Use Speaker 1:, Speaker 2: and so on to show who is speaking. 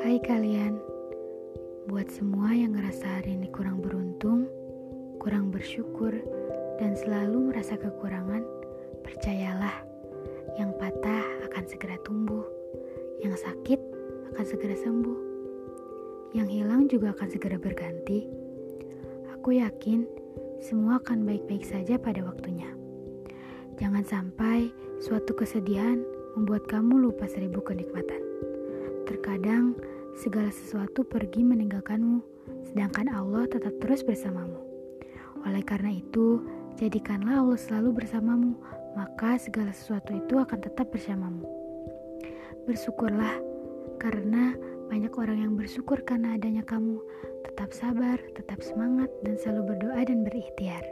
Speaker 1: kalian, buat semua yang ngerasa hari ini kurang beruntung, kurang bersyukur, dan selalu merasa kekurangan, percayalah, yang patah akan segera tumbuh, yang sakit akan segera sembuh, yang hilang juga akan segera berganti. Aku yakin semua akan baik-baik saja pada waktunya. Jangan sampai suatu kesedihan membuat kamu lupa seribu kenikmatan. Terkadang segala sesuatu pergi meninggalkanmu, sedangkan Allah tetap terus bersamamu. Oleh karena itu, jadikanlah Allah selalu bersamamu, maka segala sesuatu itu akan tetap bersamamu. Bersyukurlah, karena banyak orang yang bersyukur karena adanya kamu. Tetap sabar, tetap semangat, dan selalu berdoa dan berikhtiar.